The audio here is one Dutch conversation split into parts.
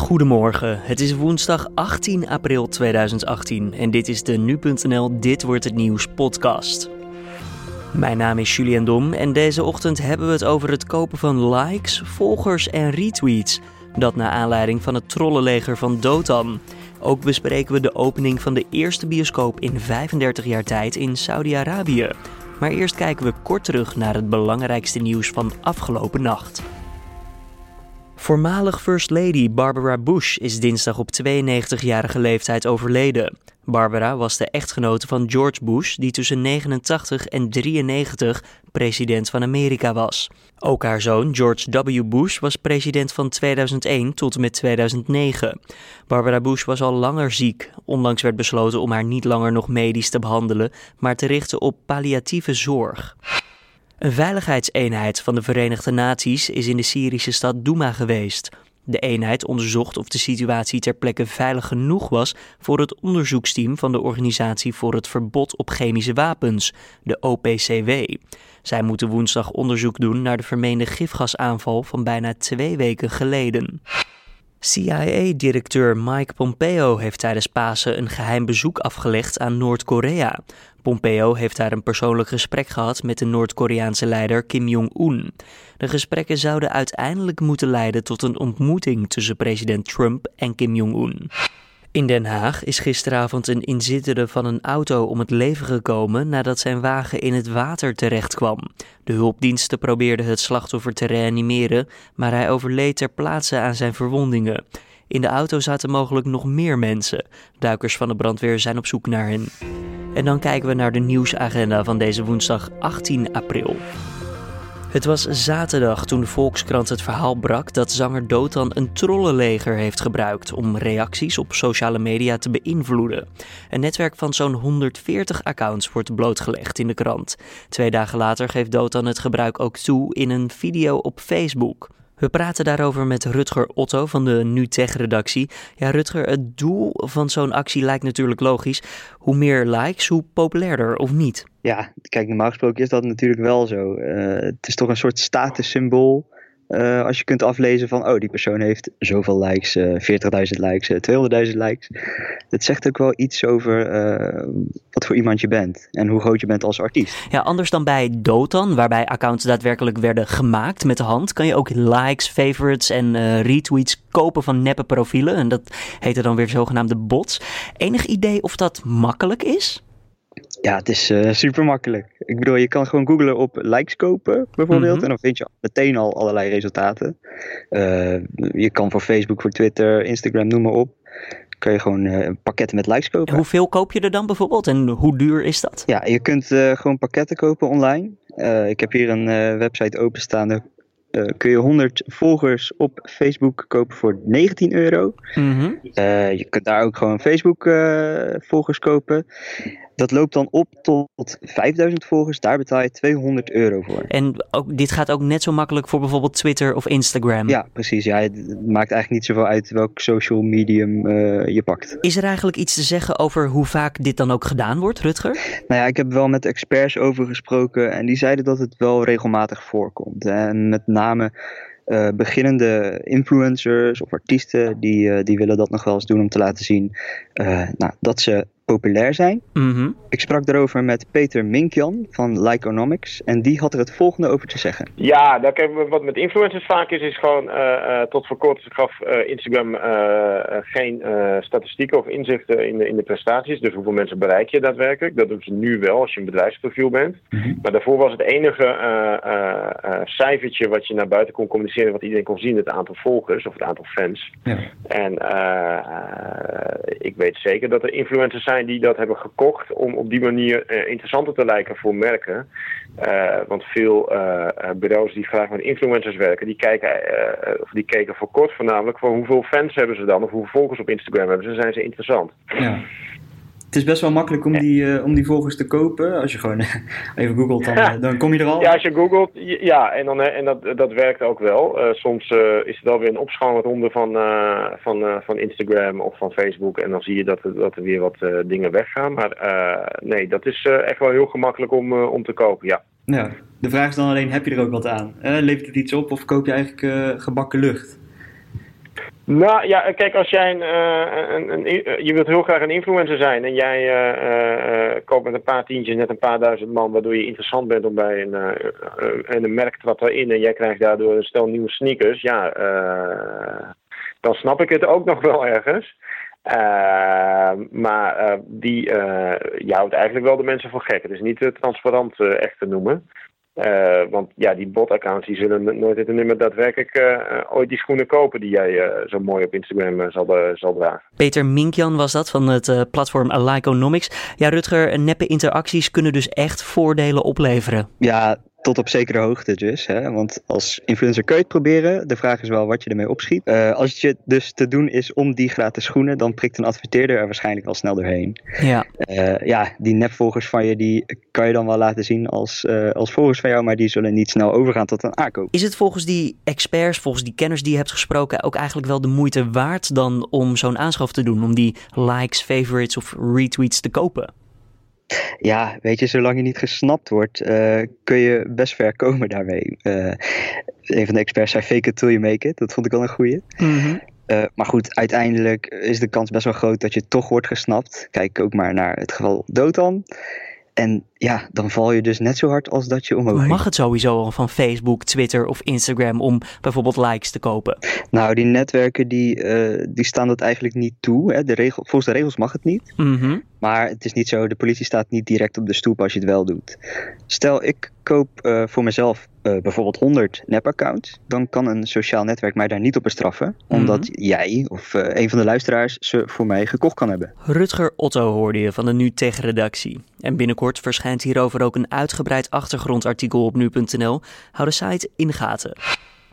Goedemorgen, het is woensdag 18 april 2018 en dit is de Nu.nl Dit Wordt Het Nieuws podcast. Mijn naam is Julian Dom en deze ochtend hebben we het over het kopen van likes, volgers en retweets. Dat naar aanleiding van het trollenleger van Dotan. Ook bespreken we de opening van de eerste bioscoop in 35 jaar tijd in Saudi-Arabië. Maar eerst kijken we kort terug naar het belangrijkste nieuws van afgelopen nacht. Voormalig First Lady Barbara Bush is dinsdag op 92-jarige leeftijd overleden. Barbara was de echtgenote van George Bush, die tussen 89 en 93 president van Amerika was. Ook haar zoon George W. Bush was president van 2001 tot en met 2009. Barbara Bush was al langer ziek. Onlangs werd besloten om haar niet langer nog medisch te behandelen, maar te richten op palliatieve zorg. Een veiligheidseenheid van de Verenigde Naties is in de Syrische stad Douma geweest. De eenheid onderzocht of de situatie ter plekke veilig genoeg was voor het onderzoeksteam van de Organisatie voor het Verbod op Chemische Wapens, de OPCW. Zij moeten woensdag onderzoek doen naar de vermeende gifgasaanval van bijna twee weken geleden. CIA-directeur Mike Pompeo heeft tijdens Pasen een geheim bezoek afgelegd aan Noord-Korea. Pompeo heeft daar een persoonlijk gesprek gehad met de Noord-Koreaanse leider Kim Jong-un. De gesprekken zouden uiteindelijk moeten leiden tot een ontmoeting tussen president Trump en Kim Jong-un. In Den Haag is gisteravond een inzittende van een auto om het leven gekomen nadat zijn wagen in het water terecht kwam. De hulpdiensten probeerden het slachtoffer te reanimeren, maar hij overleed ter plaatse aan zijn verwondingen. In de auto zaten mogelijk nog meer mensen. Duikers van de brandweer zijn op zoek naar hen. En dan kijken we naar de nieuwsagenda van deze woensdag 18 april. Het was zaterdag toen de Volkskrant het verhaal brak dat zanger Dotan een trollenleger heeft gebruikt om reacties op sociale media te beïnvloeden. Een netwerk van zo'n 140 accounts wordt blootgelegd in de krant. Twee dagen later geeft Dotan het gebruik ook toe in een video op Facebook. We praten daarover met Rutger Otto van de NuTech-redactie. Ja, Rutger, het doel van zo'n actie lijkt natuurlijk logisch. Hoe meer likes, hoe populairder, of niet? Ja, kijk, normaal gesproken is dat natuurlijk wel zo. Uh, het is toch een soort statussymbool uh, als je kunt aflezen van, oh, die persoon heeft zoveel likes, uh, 40.000 likes, 200.000 likes. Het zegt ook wel iets over wat voor iemand je bent en hoe groot je bent als artiest. Ja, anders dan bij Dotan, waarbij accounts daadwerkelijk werden gemaakt met de hand, kan je ook likes, favorites en retweets kopen van neppe profielen. En dat heette dan weer zogenaamde bots. Enig idee of dat makkelijk is? Ja, het is super makkelijk. Ik bedoel, je kan gewoon googlen op likes kopen bijvoorbeeld. Mhm. En dan vind je meteen al allerlei resultaten. Uh, je kan voor Facebook, voor Twitter, Instagram, noem maar op. Kan je gewoon uh, pakketten met likes kopen. En hoeveel koop je er dan bijvoorbeeld? En hoe duur is dat? Ja, je kunt gewoon pakketten kopen online. ik heb hier een website openstaan. Uh, kun je 100 volgers op Facebook kopen voor 19 euro. Mm -hmm. uh, je kunt daar ook gewoon Facebook uh, volgers kopen. Dat loopt dan op tot 5000 volgers. Daar betaal je 200 euro voor. En ook, dit gaat ook net zo makkelijk voor bijvoorbeeld Twitter of Instagram? Ja, precies. Ja, het maakt eigenlijk niet zoveel uit welk social medium uh, je pakt. Is er eigenlijk iets te zeggen over hoe vaak dit dan ook gedaan wordt, Rutger? Nou ja, ik heb wel met experts over gesproken. En die zeiden dat het wel regelmatig voorkomt. En met name... Uh, beginnende influencers of artiesten, die, uh, die willen dat nog wel eens doen om te laten zien uh, nou, dat ze populair zijn. Mm Ik sprak daarover met Peter Minkjan van Lyconomics en die had er het volgende over te zeggen. Ja, dat, wat met influencers vaak is, is gewoon uh, uh, tot voor kort gaf uh, Instagram geen statistieken of inzichten in de, in de prestaties. Dus hoeveel mensen bereik je daadwerkelijk? Dat doen ze nu wel als je een bedrijfsprofiel bent. Mm -hmm. Maar daarvoor was het enige cijfertje wat je naar buiten kon communiceren, wat iedereen kon zien, het aantal volgers of het aantal fans. Ja. En ik weet zeker dat er influencers zijn die dat hebben gekocht om op die manier uh, interessanter te lijken voor merken. Uh, want veel uh, bureaus die graag met influencers werken, die, kijken, of die keken voor kort voornamelijk voor hoeveel fans hebben ze dan of hoeveel volgers op Instagram hebben ze, zijn ze interessant. Ja het is best wel makkelijk om, die, uh, om die volgers te kopen. Als je gewoon even googelt, dan, ja. dan kom je er al. Ja, als je googelt, ja, en, dan, en dat, dat werkt ook wel. Uh, soms uh, is het alweer een opschaalronde van, van, van Instagram of van Facebook. En dan zie je dat, er, dat er weer wat dingen weggaan. Maar nee, dat is echt wel heel gemakkelijk om, om te kopen, ja. Ja, de vraag is dan alleen, heb je er ook wat aan? levert het iets op of koop je eigenlijk gebakken lucht? Nou ja, kijk, als jij een, uh, een, een, je wilt heel graag een influencer zijn en jij uh, koopt met een paar tientjes net een paar duizend man, waardoor je interessant bent om bij een, en een merk trapt erin en jij krijgt daardoor een stel nieuwe sneakers, ja, dan snap ik het ook nog wel ergens. maar die je houdt eigenlijk wel de mensen voor gek. Het is niet transparant echt te noemen. Uh, want ja, die bot-accounts die zullen nooit en nimmer daadwerkelijk uh, ooit die schoenen kopen die jij uh, zo mooi op Instagram zal, zal dragen. Peter Minkjan was dat van het platform Alikeonomics. Ja, Rutger, neppe interacties kunnen dus echt voordelen opleveren. Ja, tot op zekere hoogte dus. Hè? Want als influencer kun je het proberen. De vraag is wel wat je ermee opschiet. Uh, als het je dus te doen is om die gratis schoenen, dan prikt een adverteerder er waarschijnlijk al snel doorheen. Ja, uh, ja die nepvolgers van je, die kan je dan wel laten zien als, uh, als volgers van jou, maar die zullen niet snel overgaan tot een aankoop. Is het volgens die experts, volgens die kenners die je hebt gesproken, ook eigenlijk wel de moeite waard dan om zo'n aanschaf te doen? Om die likes, favorites of retweets te kopen? Ja, weet je, zolang je niet gesnapt wordt, uh, kun je best ver komen daarmee. Uh, een van de experts zei fake it till you make it. Dat vond ik wel een goeie. Mm -hmm. uh, maar goed, uiteindelijk is de kans best wel groot dat je toch wordt gesnapt. Kijk ook maar naar het geval Dotan. En ja, dan val je dus net zo hard als dat je omhoog Mag het sowieso al van Facebook, Twitter of Instagram om bijvoorbeeld likes te kopen? Nou, die netwerken die, uh, die staan dat eigenlijk niet toe. Hè. De regel, volgens de regels mag het niet. Mm -hmm. Maar het is niet zo, de politie staat niet direct op de stoep als je het wel doet. Stel, ik koop uh, voor mezelf uh, bijvoorbeeld 100 nep-accounts. Dan kan een sociaal netwerk mij daar niet op bestraffen. Omdat mm -hmm. jij of uh, een van de luisteraars ze voor mij gekocht kan hebben. Rutger Otto hoorde je van de Nu Tegen redactie. En binnenkort verschijnt hierover ook een uitgebreid achtergrondartikel op nu.nl. Hou de site in gaten.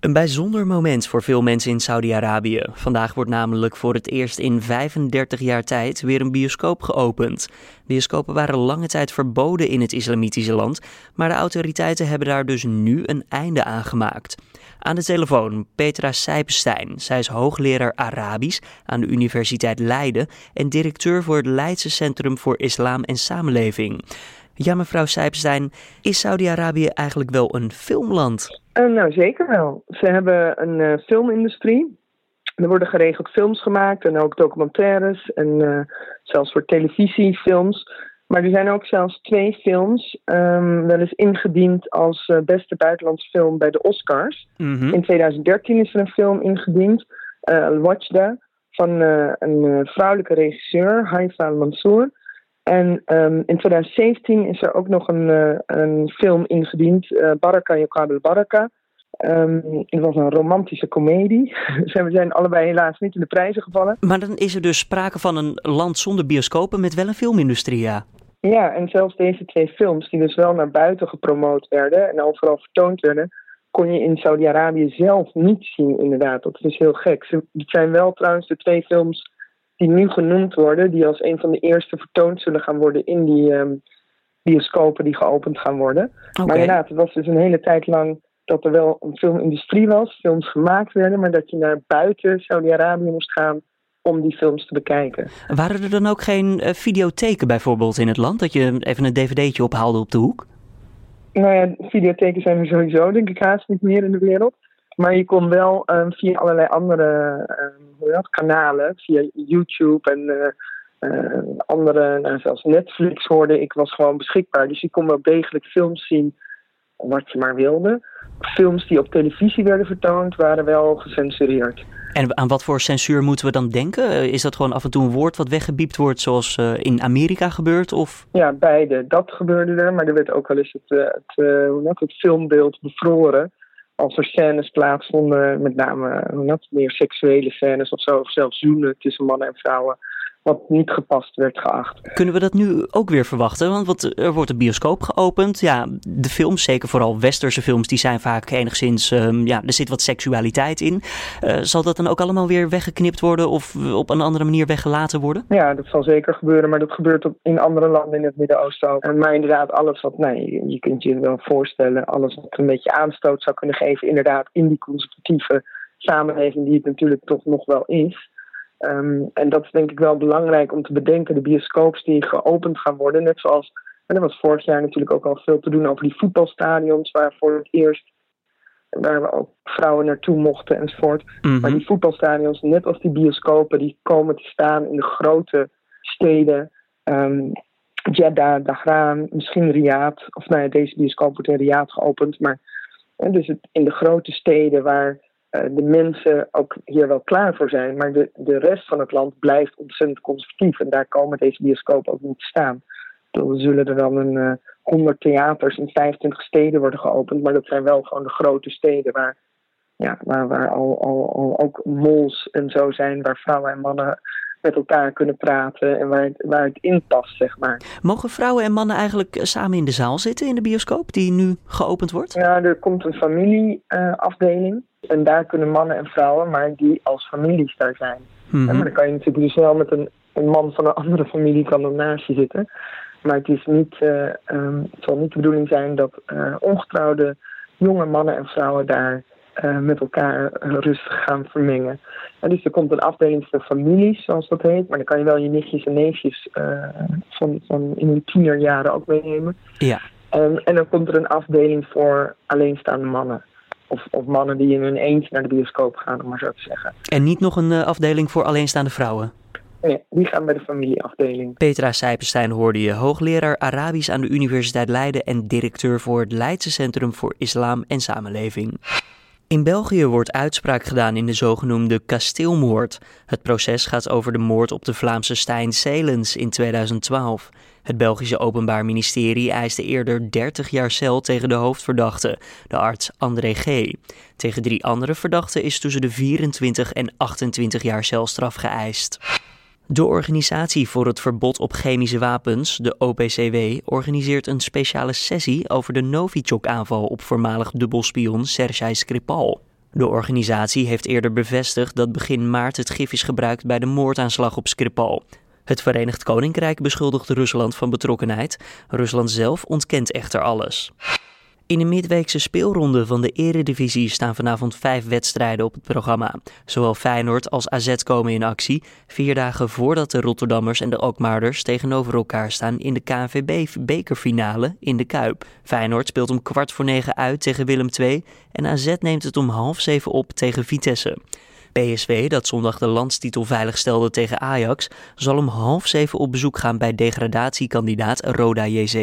Een bijzonder moment voor veel mensen in Saudi-Arabië. Vandaag wordt namelijk voor het eerst in 35 jaar tijd weer een bioscoop geopend. Bioscopen waren lange tijd verboden in het islamitische land, maar de autoriteiten hebben daar dus nu een einde aan gemaakt. Aan de telefoon Petra Sijpenstein. Zij is hoogleraar Arabisch aan de Universiteit Leiden en directeur voor het Leidse Centrum voor Islam en Samenleving. Ja, mevrouw Sijpenstein, is Saudi-Arabië eigenlijk wel een filmland? Uh, nou, zeker wel. Ze hebben een uh, filmindustrie. Er worden geregeld films gemaakt en ook documentaires en uh, zelfs voor televisiefilms. Maar er zijn ook zelfs twee films um, wel eens ingediend als beste buitenlandse film bij de Oscars. Mm -hmm. In 2013 is er een film ingediend, Al-Wajda, van een vrouwelijke regisseur, Haifa Al-Mansour. En um, in 2017 is er ook nog een, uh, een film ingediend, uh, Baraka Yokabel Baraka. Um, het was een romantische komedie. we zijn allebei helaas niet in de prijzen gevallen. Maar dan is er dus sprake van een land zonder bioscopen met wel een filmindustrie, ja. Ja, en zelfs deze twee films, die dus wel naar buiten gepromoot werden en overal vertoond werden, kon je in Saudi-Arabië zelf niet zien, inderdaad. Dat is heel gek. Het zijn wel trouwens de twee films die nu genoemd worden, die als een van de eerste vertoond zullen gaan worden in die um, bioscopen die geopend gaan worden. Okay. Maar inderdaad, het was dus een hele tijd lang dat er wel een filmindustrie was, films gemaakt werden, maar dat je naar buiten Saudi-Arabië moest gaan om die films te bekijken. Waren er dan ook geen uh, videotheken bijvoorbeeld in het land, dat je even een dvd'tje ophaalde op de hoek? Nou ja, videotheken zijn er sowieso denk ik haast niet meer in de wereld. Maar je kon wel um, via allerlei andere um, dat, kanalen, via YouTube en uh, uh, andere, nou, zelfs Netflix hoorde ik, was gewoon beschikbaar. Dus je kon wel degelijk films zien wat je maar wilde. Films die op televisie werden vertoond waren wel gecensureerd. En aan wat voor censuur moeten we dan denken? Is dat gewoon af en toe een woord wat weggebiept wordt zoals uh, in Amerika gebeurt? Of? Ja, beide. Dat gebeurde er, maar er werd ook wel eens het, het, het, het filmbeeld bevroren als er scènes plaatsvonden, met name wat meer seksuele scènes of zo, of zelfs zoenen tussen mannen en vrouwen, wat niet gepast werd geacht. Kunnen we dat nu ook weer verwachten? Want wat, er wordt een bioscoop geopend. Ja, de films, zeker vooral westerse films, die zijn vaak enigszins, um, ja, er zit wat seksualiteit in. Uh, zal dat dan ook allemaal weer weggeknipt worden of op een andere manier weggelaten worden? Ja, dat zal zeker gebeuren, maar dat gebeurt op, in andere landen in het Midden-Oosten ook. Maar inderdaad, alles wat, nee, je kunt je wel voorstellen, alles wat een beetje aanstoot zou kunnen geven, inderdaad, in die conservatieve samenleving die het natuurlijk toch nog wel is. Um, en dat is denk ik wel belangrijk om te bedenken. De bioscoops die geopend gaan worden. Net zoals, en er was vorig jaar natuurlijk ook al veel te doen over die voetbalstadions. Waar voor het eerst waar we ook vrouwen naartoe mochten enzovoort. Mhm. Maar die voetbalstadions, net als die bioscopen, die komen te staan in de grote steden. Um, Jeddah, Dahran, misschien Riyadh. Of nou ja, deze bioscoop wordt in Riyadh geopend. Maar dus het, in de grote steden waar de mensen ook hier wel klaar voor zijn. Maar de, de rest van het land blijft ontzettend conservatief. En daar komen deze bioscopen ook niet te staan. Dan zullen er dan een uh, 100 theaters in 25 steden worden geopend. Maar dat zijn wel gewoon de grote steden waar, ja, waar, waar al, al, al ook malls en zo zijn. Waar vrouwen en mannen met elkaar kunnen praten en waar het, waar het in past, zeg maar. Mogen vrouwen en mannen eigenlijk samen in de zaal zitten in de bioscoop die nu geopend wordt? Ja, er komt een familieafdeling uh, en daar kunnen mannen en vrouwen, maar die als families daar zijn. Mm Ja, maar dan kan je natuurlijk dus wel met een, een man van een andere familie kan dan naast je zitten. Maar het, is niet, uh, um, het zal niet de bedoeling zijn dat uh, ongetrouwde jonge mannen en vrouwen daar uh, met elkaar rustig gaan vermengen. En dus er komt een afdeling voor families, zoals dat heet. Maar dan kan je wel je nichtjes en neefjes van, van in hun tienerjaren ook meenemen. Ja. Um, en dan komt er een afdeling voor alleenstaande mannen. Of, of mannen die in hun eentje naar de bioscoop gaan, om maar zo te zeggen. En niet nog een afdeling voor alleenstaande vrouwen? Nee, die gaan bij de familieafdeling. Petra Sijpenstein hoorde je, hoogleraar Arabisch aan de Universiteit Leiden en directeur voor het Leidse Centrum voor Islam en Samenleving. In België wordt uitspraak gedaan in de zogenoemde kasteelmoord. Het proces gaat over de moord op de Vlaamse Stijn Selens in 2012. Het Belgische Openbaar Ministerie eiste eerder 30 jaar cel tegen de hoofdverdachte, de arts André G. Tegen drie andere verdachten is tussen de 24 en 28 jaar celstraf geëist. De Organisatie voor het Verbod op Chemische Wapens, de OPCW, organiseert een speciale sessie over de Novichok-aanval op voormalig dubbelspion Sergei Skripal. De organisatie heeft eerder bevestigd dat begin maart het gif is gebruikt bij de moordaanslag op Skripal. Het Verenigd Koninkrijk beschuldigt Rusland van betrokkenheid. Rusland zelf ontkent echter alles. In de midweekse speelronde van de Eredivisie staan vanavond vijf wedstrijden op het programma. Zowel Feyenoord als AZ komen in actie, vier dagen voordat de Rotterdammers en de Alkmaarders tegenover elkaar staan in de KNVB-bekerfinale in de Kuip. Feyenoord speelt om kwart voor negen uit tegen Willem II en AZ neemt het om half zeven op tegen Vitesse. PSV, dat zondag de landstitel veiligstelde tegen Ajax, zal om half zeven op bezoek gaan bij degradatiekandidaat Roda JC.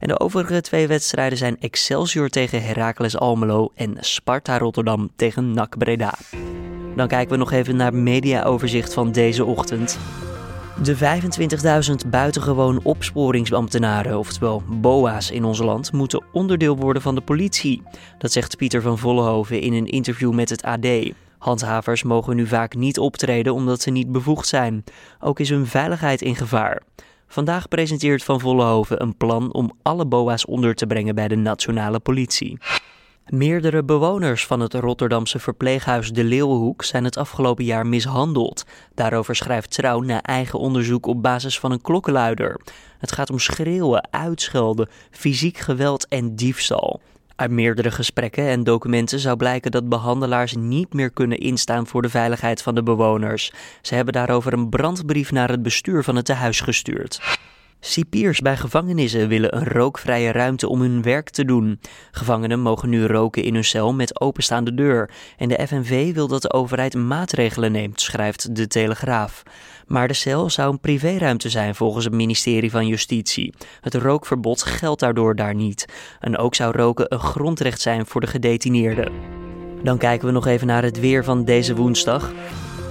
En de overige twee wedstrijden zijn Excelsior tegen Heracles Almelo en Sparta Rotterdam tegen NAC Breda. Dan kijken we nog even naar mediaoverzicht van deze ochtend. De 25.000 buitengewoon opsporingsambtenaren, oftewel BOA's in ons land, moeten onderdeel worden van de politie. Dat zegt Pieter van Vollenhoven in een interview met het AD. Handhavers mogen nu vaak niet optreden omdat ze niet bevoegd zijn. Ook is hun veiligheid in gevaar. Vandaag presenteert Van Vollenhoven een plan om alle BOA's onder te brengen bij de nationale politie. Meerdere bewoners van het Rotterdamse verpleeghuis De Leeuwhoek zijn het afgelopen jaar mishandeld. Daarover schrijft Trouw na eigen onderzoek op basis van een klokkenluider. Het gaat om schreeuwen, uitschelden, fysiek geweld en diefstal. Uit meerdere gesprekken en documenten zou blijken dat behandelaars niet meer kunnen instaan voor de veiligheid van de bewoners. Ze hebben daarover een brandbrief naar het bestuur van het tehuis gestuurd. Cipiers bij gevangenissen willen een rookvrije ruimte om hun werk te doen. Gevangenen mogen nu roken in hun cel met openstaande deur. En de FNV wil dat de overheid maatregelen neemt, schrijft de Telegraaf. Maar de cel zou een privéruimte zijn volgens het ministerie van Justitie. Het rookverbod geldt daardoor daar niet. En ook zou roken een grondrecht zijn voor de gedetineerden. Dan kijken we nog even naar het weer van deze woensdag.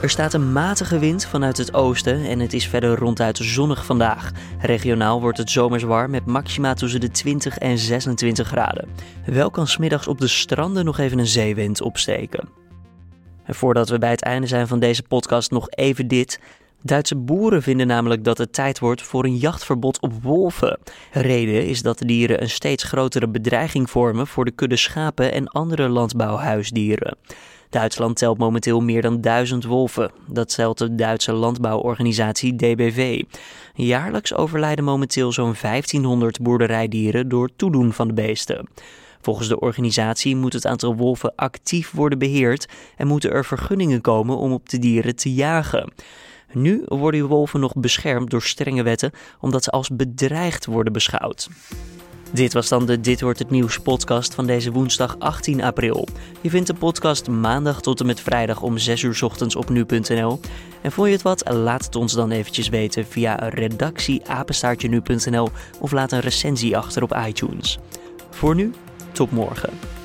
Er staat een matige wind vanuit het oosten en het is verder ronduit zonnig vandaag. Regionaal wordt het zomers warm met maxima tussen de 20 en 26 graden. Wel kan smiddags op de stranden nog even een zeewind opsteken. En voordat we bij het einde zijn van deze podcast nog even dit. Duitse boeren vinden namelijk dat het tijd wordt voor een jachtverbod op wolven. Reden is dat de dieren een steeds grotere bedreiging vormen voor de kudde schapen en andere landbouwhuisdieren. Duitsland telt momenteel meer dan duizend wolven. Dat stelt de Duitse landbouworganisatie DBV. Jaarlijks overlijden momenteel zo'n 1500 boerderijdieren door toedoen van de beesten. Volgens de organisatie moet het aantal wolven actief worden beheerd en moeten er vergunningen komen om op de dieren te jagen. Nu worden wolven nog beschermd door strenge wetten omdat ze als bedreigd worden beschouwd. Dit was dan de Dit wordt het nieuws podcast van deze woensdag 18 april. Je vindt de podcast maandag tot en met vrijdag om 6 uur ochtends op nu.nl. En vond je het wat? Laat het ons dan eventjes weten via redactieapenstaartje of laat een recensie achter op iTunes. Voor nu, tot morgen.